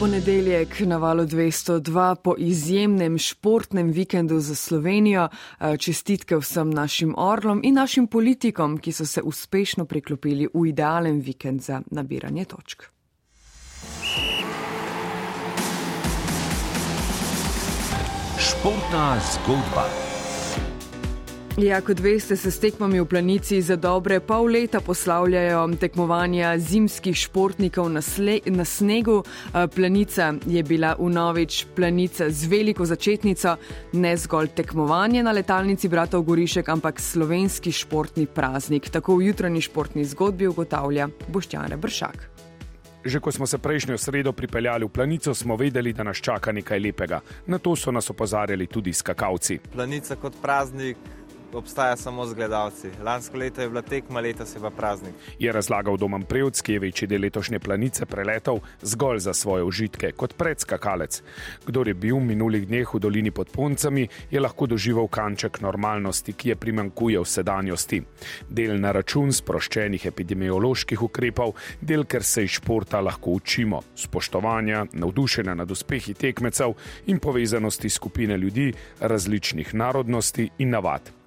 Ponedeljek na valu 202 po izjemnem športnem vikendu za Slovenijo. Eh, čestitke vsem našim orlom in našim politikom, ki so se uspešno priklopili v idealen vikend za nabiranje točk. Športna zgodba. Ja, kot veste, se s tekmami v planici za dobre pol leta poslavljajo tekmovanja zimskih športnikov na, sle, na snegu. Planica je bila v novič planica z veliko začetnico, ne zgolj tekmovanje na letalnici Bratov Gorišek, ampak slovenski športni praznik. Tako v jutranji športni zgodbi ugotavlja Boštjane Bršak. Že ko smo se prejšnjo sredo pripeljali v planico, smo vedeli, da nas čaka nekaj lepega. Na to so nas opozarjali tudi skakalci. Planica kot praznik obstaja samo z gledalci. Lansko leto je bila tekma, leta se pa praznik. Je razlagal Domen Prevc, ki je večji del letošnje planice preletel zgolj za svoje užitke kot predskakalec. Kdor je bil v minulih dneh v dolini pod Poncami, je lahko doživel kanček normalnosti, ki je primankuje v sedanjosti. Del na račun sproščenih epidemioloških ukrepov, del, ker se iz športa lahko učimo, spoštovanja, navdušenja nad uspehi tekmecev in povezanosti skupine ljudi različnih narodnosti in navad.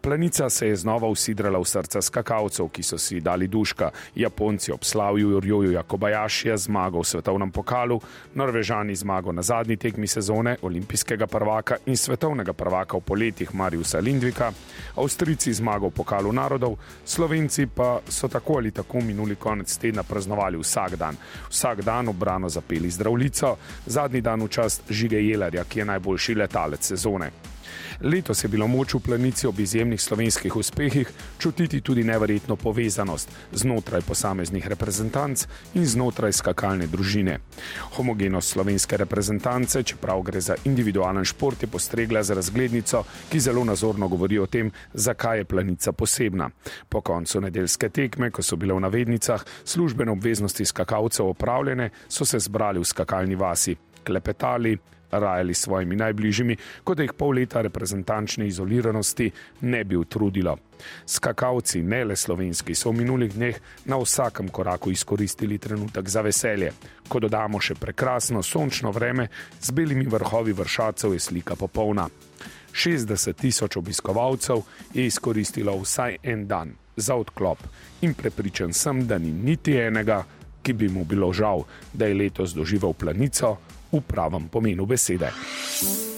Planica se je znova usidrala v srca skakalcev, ki so si dali duška. Japonci ob slavju Jurjoju Jakobajašija zmago v svetovnem pokalu, Norvežani zmago na zadnji tekmi sezone olimpijskega prvaka in svetovnega prvaka v poletjih Mariusa Lindvika, Avstrici zmago v pokalu narodov, Slovenci pa so tako ali tako minuli konec tedna praznovali vsak dan. Vsak dan obrano zapeli zdravljico, zadnji dan v čast Žige Jelarja, ki je najboljši letalec sezone. Letos je bilo moč v planici ob izjemnih slovenskih uspehih čutiti tudi neverjetno povezanost znotraj posameznih reprezentanc in znotraj skakalne družine. Homogenost slovenske reprezentance, čeprav gre za individualen šport, je postregla z razglednico, ki zelo nazorno govori o tem, zakaj je planica posebna. Po koncu nedeljske tekme, ko so bile v navednicah službene obveznosti skakalcev opravljene, so se zbrali v skakalni vasi, klepetali, rajali s svojimi najbližjimi, kot da jih pol leta reprezentančne izoliranosti ne bi utrudilo. Skakalci, ne le slovenski, so v minulih dneh na vsakem koraku izkoristili trenutek za veselje. Ko dodamo še prekrasno sončno vreme, z belimi vrhovi vršacev je slika popolna. 60 tisoč obiskovalcev je izkoristilo vsaj en dan za odklop in prepričan sem, da ni niti enega, ki bi mu bilo žal, da je letos doživel planico v pravem pomenu besede.